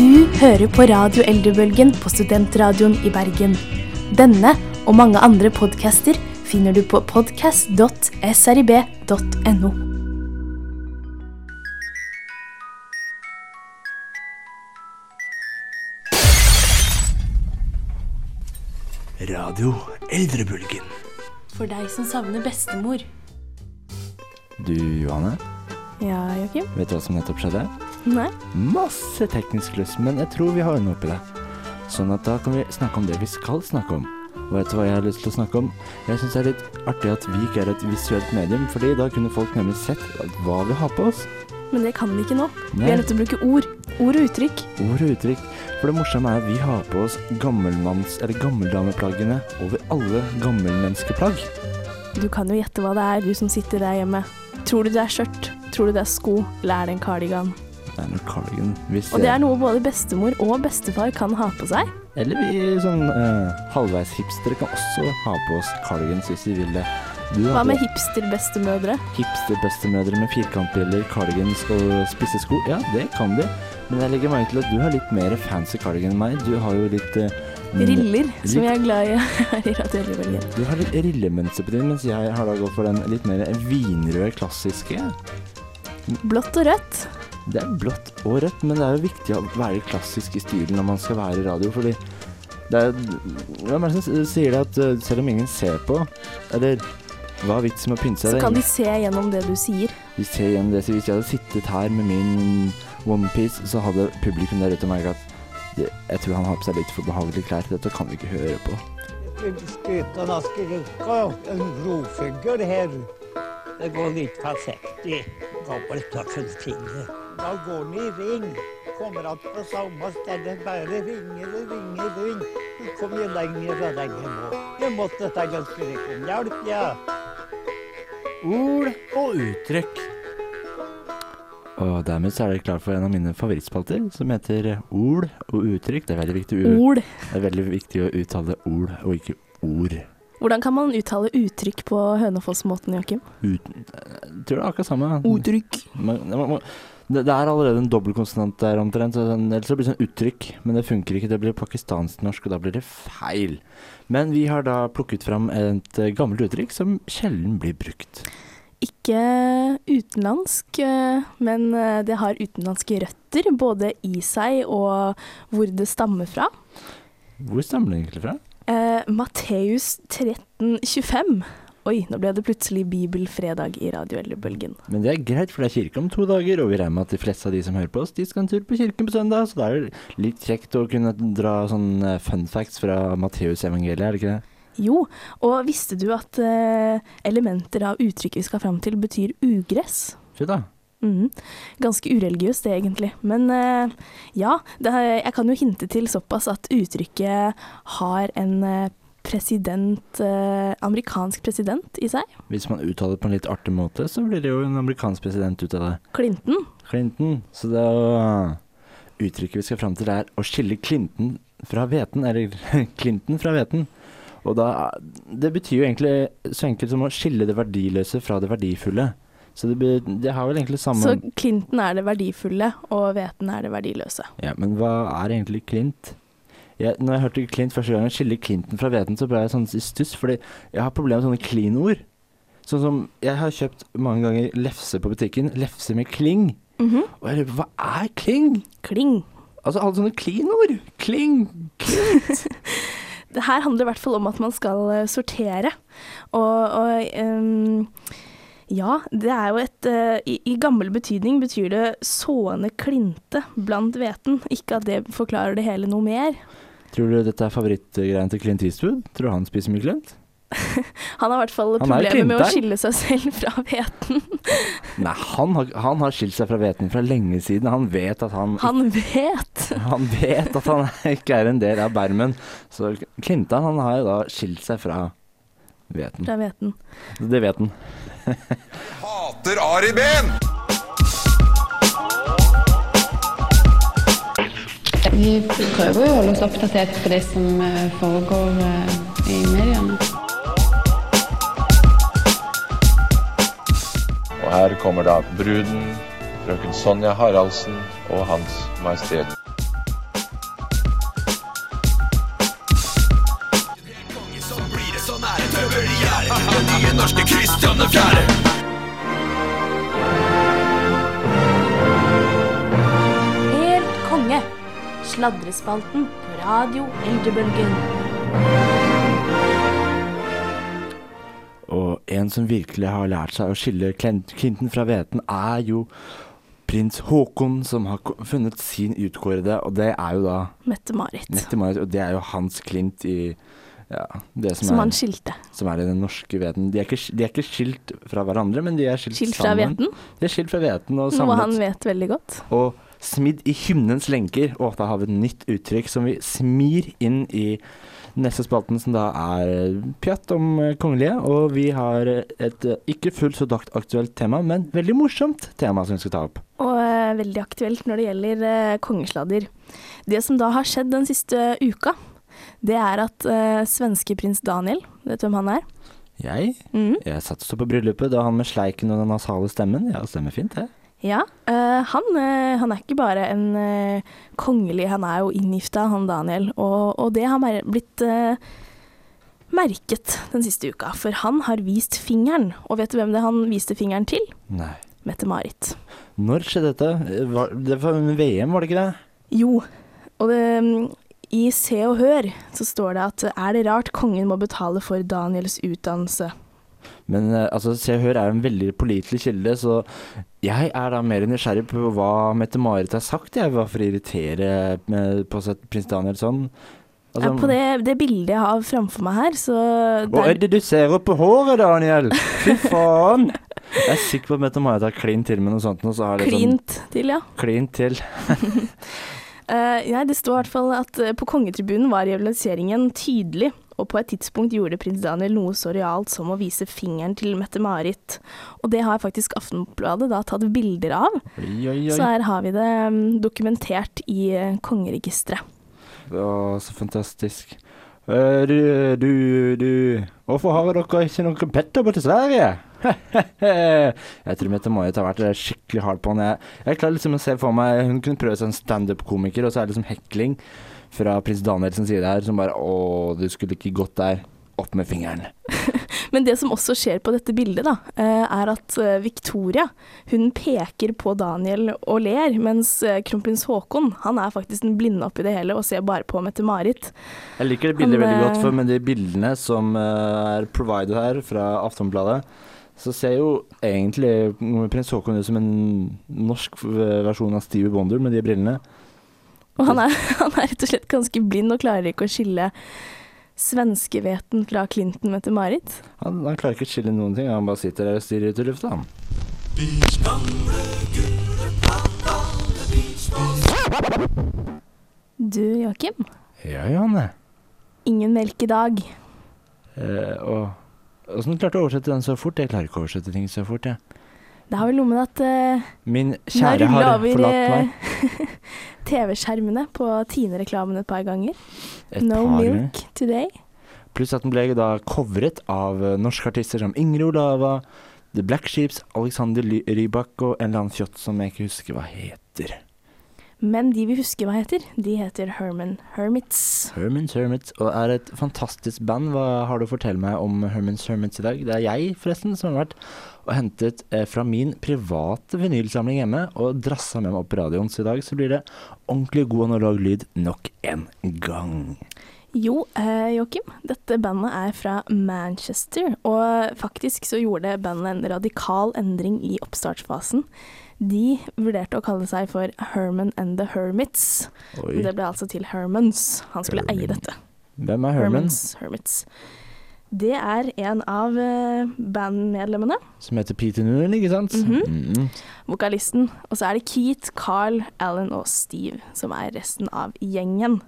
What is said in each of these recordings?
Du hører på Radio Eldrebølgen på Studentradioen i Bergen. Denne og mange andre podcaster finner du på podcast.srib.no. Radio Eldrebølgen. For deg som savner bestemor. Du, Johanne, Ja, Joakim? vet du hva som nettopp skjedde? Nei? Masse teknisk kluss, men jeg tror vi har ordna opp i det. Sånn at da kan vi snakke om det vi skal snakke om. Og vet du hva jeg har lyst til å snakke om? Jeg syns det er litt artig at vi ikke er et visuelt medium, fordi da kunne folk nemlig sett hva vi har på oss. Men det kan vi ikke nå. Vi Nei. er nødt til å bruke ord. Ord og uttrykk. Ord og uttrykk. For det morsomme er at vi har på oss gammelmanns- eller gammeldameplaggene over alle gammelmenneskeplagg. Du kan jo gjette hva det er, du som sitter der hjemme. Tror du det er skjørt? Tror du det er sko? Eller er det en cardigan? Cardigan. Hvis Og det er noe både bestemor og bestefar kan ha på seg. Eller vi sånn eh, halvveis hipstere kan også ha på oss cardigans hvis vi vil det. Hva med hipsterbestemødre? hipster-bestemødre? med firkantbriller, cardigans og spisse sko? Ja, det kan de. Men jeg legger merke til at du har litt mer fancy cardigan enn meg. Du har jo litt eh, Riller, Riller, som jeg er glad i her i Radio Du har litt rillemønster på din, mens jeg har da gått for den litt mer vinrøde, klassiske. Blått og rødt. Det er blått og rødt, men det er jo viktig å være klassisk i stilen når man skal være i radio, fordi det er Hvem er det som sier det at eh, selv om ingen ser på, eller hva er vitsen med å pynte seg? Så kan de se gjennom det du sier. De ser gjennom det, så hvis jeg hadde sittet her med min onepiece, så hadde publikum der ute merket at jeg tror han har på seg litt for behagelige klær. Dette kan vi ikke høre på. Skutan askeruka, en rovfugl her. Det går litt forsiktig. Gammelt tøffelfinne. Da går den i ring. Kommer att på samme sted, bare ringer og ringer og ringer. kom kommer jo lenger og lenger nå. Jeg måtte ta en skrik om hjelp, ja. Ord og uttrykk. Og dermed så er det klart for en av mine favorittspalter, som heter Ord og uttrykk. Det er veldig viktig, Ord. det er veldig viktig å uttale ord og ikke ord. Hvordan kan man uttale uttrykk på Hønefoss-måten, Joakim? Ut, jeg tror det er akkurat samme. Uttrykk. Man, man, man, det, det er allerede en dobbeltkonsonant der omtrent, så den, ellers så blir det sånn uttrykk. Men det funker ikke, det blir pakistansk-norsk, og da blir det feil. Men vi har da plukket fram et eh, gammelt uttrykk som sjelden blir brukt. Ikke utenlandsk, eh, men eh, det har utenlandske røtter, både i seg og hvor det stammer fra. Hvor stammer det egentlig fra? Eh, Matteus 1325. Oi, nå ble det plutselig bibelfredag i Radio Eldrebølgen. Men det er greit, for det er kirke om to dager, og vi regner med at de fleste av de som hører på oss, de skal en tur på kirken på søndag, så da er det litt kjekt å kunne dra sånn fun facts fra Matteusevangeliet, er det ikke det? Jo, og visste du at uh, elementer av uttrykket vi skal fram til, betyr ugress? Fy da. Mm. Ganske ureligiøst det, egentlig. Men uh, ja, det, jeg kan jo hinte til såpass at uttrykket har en eh, president, eh, amerikansk president i seg. Hvis man uttaler det på en litt artig måte, så blir det jo en amerikansk president ut av det. Clinton. Clinton. Så det er jo Uttrykket vi skal fram til, er å skille Clinton fra hveten, eller Clinton fra hveten. Og da Det betyr jo egentlig så enkelt som å skille det verdiløse fra det verdifulle. Så det, be, det har vel egentlig samme Så Clinton er det verdifulle, og hveten er det verdiløse. Ja, men hva er egentlig Clint? Jeg, når jeg hørte Clint første gang, skille Clinton fra Veten, så ble jeg sånn i stuss, fordi jeg har problemer med sånne clean-ord. Sånn som Jeg har kjøpt mange ganger lefse på butikken. Lefse med kling. Mhm. Og jeg lurer på hva er kling? Kling. Altså alle sånne clean-ord. Kling. Det her handler i hvert fall om at man skal eh, sortere. Og, og um ja, det er jo et uh, i, I gammel betydning betyr det sående klinte blant hveten. Ikke at det forklarer det hele noe mer. Tror du dette er favorittgreien til Clint Eastwood? Tror du han spiser mye Clint? Han har i hvert fall er problemer med å skille seg selv fra hveten. Nei, han har, han har skilt seg fra hveten fra lenge siden. Han vet at han, Han vet. han vet at han ikke er en del av bermen. Så Clinton han har jo da skilt seg fra hveten. Fra hveten. Det vet han. Hater Ari Behn! Vi prøver å holde oss oppdatert på det som eh, foregår eh, i mediene. Og her kommer da bruden, frøken Sonja Haraldsen og Hans Majestet. Tøver i gjerdet, den nye norske Kristian 4. Sladrespalten på Radio Eldrebølgen. Og en som virkelig har lært seg å skille klinten fra hveten, er jo prins Haakon, som har funnet sin utkårede, og det er jo da Mette-Marit. Mette-Marit, og det er jo Hans Klint i ja, det som, Som er, han skilte. som er i den norske hveten. De de er ikke skilt fra hverandre, men de er skilt, Skilt fra sammen. hveten, De er skilt fra hveten og noe han vet veldig godt. Og smidd i hymnens lenker. Og da har vi et nytt uttrykk som vi smir inn i neste spalten, som da er pjatt om eh, kongelige. Og vi har et eh, ikke fullt så aktuelt tema, men veldig morsomt tema som vi skal ta opp. Og eh, veldig aktuelt når det gjelder eh, kongesladder. Det som da har skjedd den siste uka, det er at eh, svenske prins Daniel, vet du hvem han er? Jeg, Mm. jeg satt og så på bryllupet da han med sleiken og den nasale stemmen. Ja, stemmer fint, det. Ja, eh, han, eh, han er ikke bare en eh, kongelig, han er jo inngifta, han Daniel. Og, og det har mer blitt merket den siste uka, for han har vist fingeren. Og vet du hvem det han viste fingeren til? Nei. Mette-Marit. Når skjedde dette? Var, det var under VM, var det ikke det? Jo, og det, i Se og Hør så står det at er det rart kongen må betale for Daniels utdannelse? Men eh, altså, Se og Hør er en veldig pålitelig kilde, så jeg er da mer nysgjerrig på hva Mette-Marit har sagt, jeg, hva for å irritere med, på sett prins Daniel sånn. Altså, på det, det bildet jeg har framfor meg her, så Hva er det du ser opp på håret, Daniel? Fy faen! Jeg er sikker på at Mette-Marit har klint til med noe sånt, så har det klint til, ja. sånn klint til. uh, nei, det står i hvert fall at eh, på kongetribunen var rivaliseringen tydelig, og på et tidspunkt gjorde prins Daniel noe så realt som å vise fingeren til Mette-Marit. Og det har faktisk Aftenbladet da tatt bilder av, Oi, oi, oi. så her har vi det mm, dokumentert i eh, kongeregisteret. Å, så fantastisk. Eh, du, du, du Hvorfor har dere ikke noen petter på til Sverige? jeg tror Mette-Marit har vært skikkelig hard på han. Jeg, jeg klarer liksom å se for meg Hun kunne prøve seg en standup-komiker, og så er det liksom hekling fra prins Daniels side her, som bare Å, du skulle ikke gått der. Opp med fingeren. Men det som også skjer på dette bildet, da, eh, er at eh, Victoria hun peker på Daniel og ler, mens eh, kronprins Haakon han er faktisk den blinde oppi det hele og ser bare på Mette-Marit. Jeg liker det bildet Han, veldig godt, for med de bildene som er provided her fra Aftonbladet, så ser jo egentlig prins Haakon ut som en norsk versjon av Stevie Wonder med de brillene. Og han er, han er rett og slett ganske blind og klarer ikke å skille svenskeveten fra Clinton Mette-Marit. Han, han klarer ikke å skille noen ting, han bare sitter der og stirrer ut i lufta. han. Du, Joakim. Ja, Johanne. Ingen melk i dag. Eh, og åssen klarte du å oversette den så fort? Jeg klarer ikke å oversette ting så fort, jeg. Det har vel noe med at eh, Min kjære har forlatt meg. TV-skjermene på Tine-reklamen et par ganger. Et no par milk today. Pluss at den ble da covret av eh, norske artister som Ingrid Olava, The Black Sheeps, Alexander Rybak og en eller annen fjott som jeg ikke husker hva heter. Men de vi husker hva heter, de heter Herman Hermits. Hermans Hermits, og er et fantastisk band. Hva har du å fortelle meg om Hermans Hermits i dag? Det er jeg, forresten, som har vært og hentet eh, fra min private vinylsamling hjemme og drassa med meg opp radioen. Så i dag så blir det ordentlig god analog lyd nok en gang. Jo, eh, Joakim, dette bandet er fra Manchester, og faktisk så gjorde bandet en radikal endring i oppstartsfasen. De vurderte å kalle seg for Herman and the Hermits. Oi. Men det ble altså til Hermans. Han skulle eie dette. Hvem er Herman? Hermans Hermits. Det er en av eh, bandmedlemmene, Som heter Peter Noonan, ikke sant? Mhm. Mhm. vokalisten. Og så er det Keith, Carl, Alan og Steve som er resten av gjengen.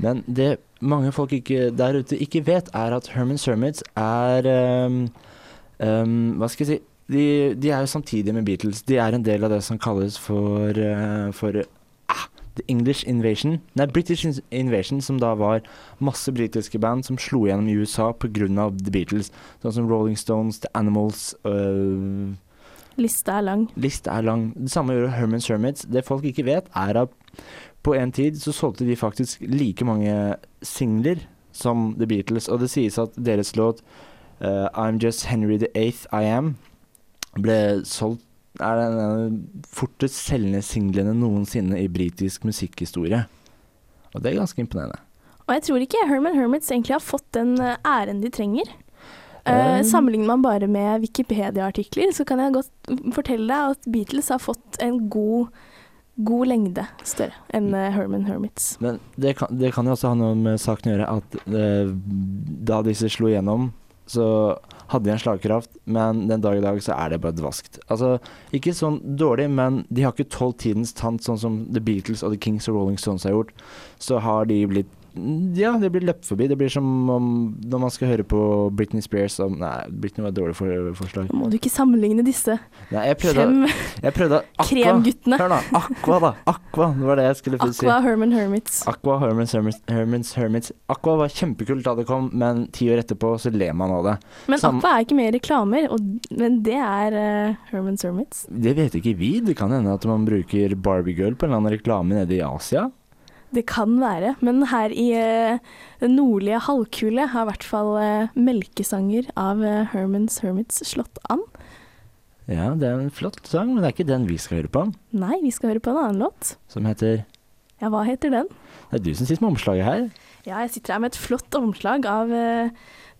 Men det mange folk ikke, der ute ikke vet, er at Herman's Hermits er um, um, Hva skal jeg si de, de er jo samtidig med Beatles. De er en del av det som kalles for, eh, for ah, The English Invasion. Nei, British Invasion, som da var masse britiske band som slo gjennom i USA pga. The Beatles. Sånn som Rolling Stones, The Animals øh, Lista er lang. Lista er lang. Det samme gjør Herman's Hermits. Det folk ikke vet, er at på en tid så solgte de faktisk like mange singler som The Beatles, og det sies at deres låt uh, I'm Just Henry the Eighth I Am ble solgt er den fortest selgende singlene noensinne i britisk musikkhistorie. Og det er ganske imponerende. Og jeg tror ikke Herman Hermits egentlig har fått den eh, æren de trenger. Uh, sammenligner man bare med Wikipedia-artikler, så kan jeg godt fortelle deg at Beatles har fått en god, god lengde større enn Herman Hermits. Men det kan, det kan jo også ha noe med saken å gjøre at uh, da disse slo igjennom, så hadde de en slagkraft, men den dag i dag så er det bare dvaskt. Altså, ikke sånn dårlig, men de har ikke tålt tidens tann, sånn som The Beatles og The Kings og Rolling Stones har gjort. Så har de blitt ja, det blir løpt forbi. Det blir som om når man skal høre på Britney Spears om Nei, Britney var et dårlig for, forslag. Må du ikke sammenligne disse Nei, jeg prøvde, fem jeg prøvde kremguttene. Hør nå. Aqua da. Aqua, det var det jeg skulle si. Aqua, Herman Hermits. Aqua, Hermans Hermits, Hermans Hermits. Aqua var kjempekult da det kom, men ti år etterpå så ler man av det. Men Sam- Aqua er ikke med i reklamer, og, men det er uh, Hermans Hermits. Det vet ikke vi. Det kan hende at man bruker Barbie Girl på en eller annen reklame nede i Asia. Det kan være, men her i eh, den nordlige halvkule har i hvert fall eh, melkesanger av uh, Hermans Hermits slått an. Ja, det er en flott sang, men det er ikke den vi skal høre på. Nei, vi skal høre på en annen låt. Som heter Ja, hva heter den? Det er du som sitter med omslaget her. Ja, jeg sitter her med et flott omslag av eh,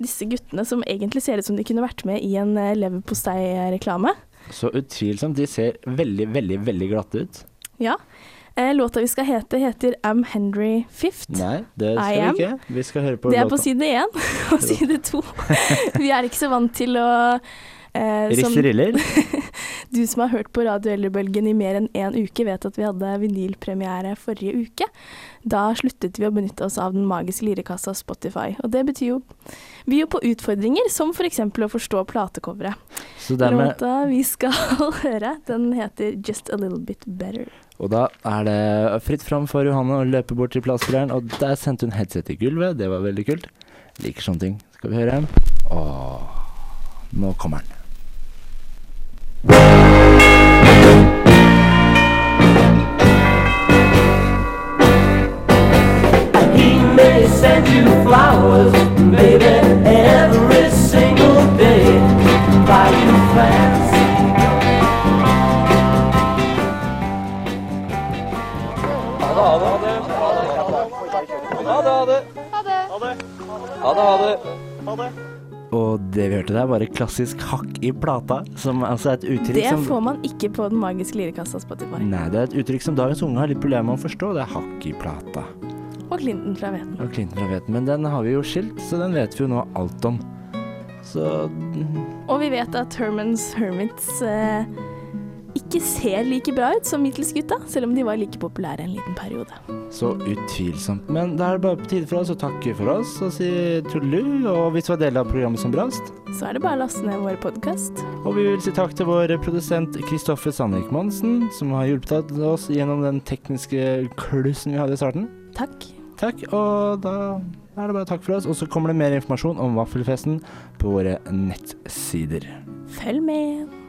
disse guttene som egentlig ser ut som de kunne vært med i en leverpostei-reklame. Så utvilsomt. De ser veldig, veldig, veldig glatte ut. Ja. Eh, låta vi skal hete, heter I'm Henry Fifth. Nei, det I skal vi am. ikke. Vi skal høre på Det er på låta. side én og side to. Vi er ikke så vant til å eh, som-. Du som har hørt på Radio Eldrebølgen i mer enn én uke, vet at vi hadde vinylpremiere forrige uke. Da sluttet vi å benytte oss av den magiske lirekassa Spotify. Og det betyr jo Vi er jo på utfordringer, som f.eks. å forstå platecoveret. Dermed Låta vi skal høre, den heter Just A Little Bit Better. Og da er det fritt fram for Johanne å løpe bort til plassspilleren, og der sendte hun headset i gulvet. Det var veldig kult. Liker sånne ting. Skal vi høre? Åh, nå kommer den. Og det vi hørte der, var et klassisk hakk i plata, som altså er et uttrykk Det som får man ikke på den magiske lirekassa Spotify. Nei, det er et uttrykk som dagens unge har litt problemer med å forstå. Det er hakk i plata. Og Clinton fra Veten. Og Clinton fra Veten. Men den har vi jo skilt, så den vet vi jo nå alt om. Så Og vi vet at Hermans Hermits eh, ikke ser like bra ut som Beatles-gutta, selv om de var like populære en liten periode. Så utvilsomt. Men da er det bare på tide for oss å takke for oss og si tullu. Og hvis du var del av programmet som brast. Så er det bare å laste ned vår podkast. Og vi vil si takk til vår produsent Kristoffer Sandvik Monsen, som har hjulpet oss gjennom den tekniske klussen vi hadde i starten. Takk. Takk, og da er det bare takk for oss. Og så kommer det mer informasjon om vaffelfesten på våre nettsider. Følg med.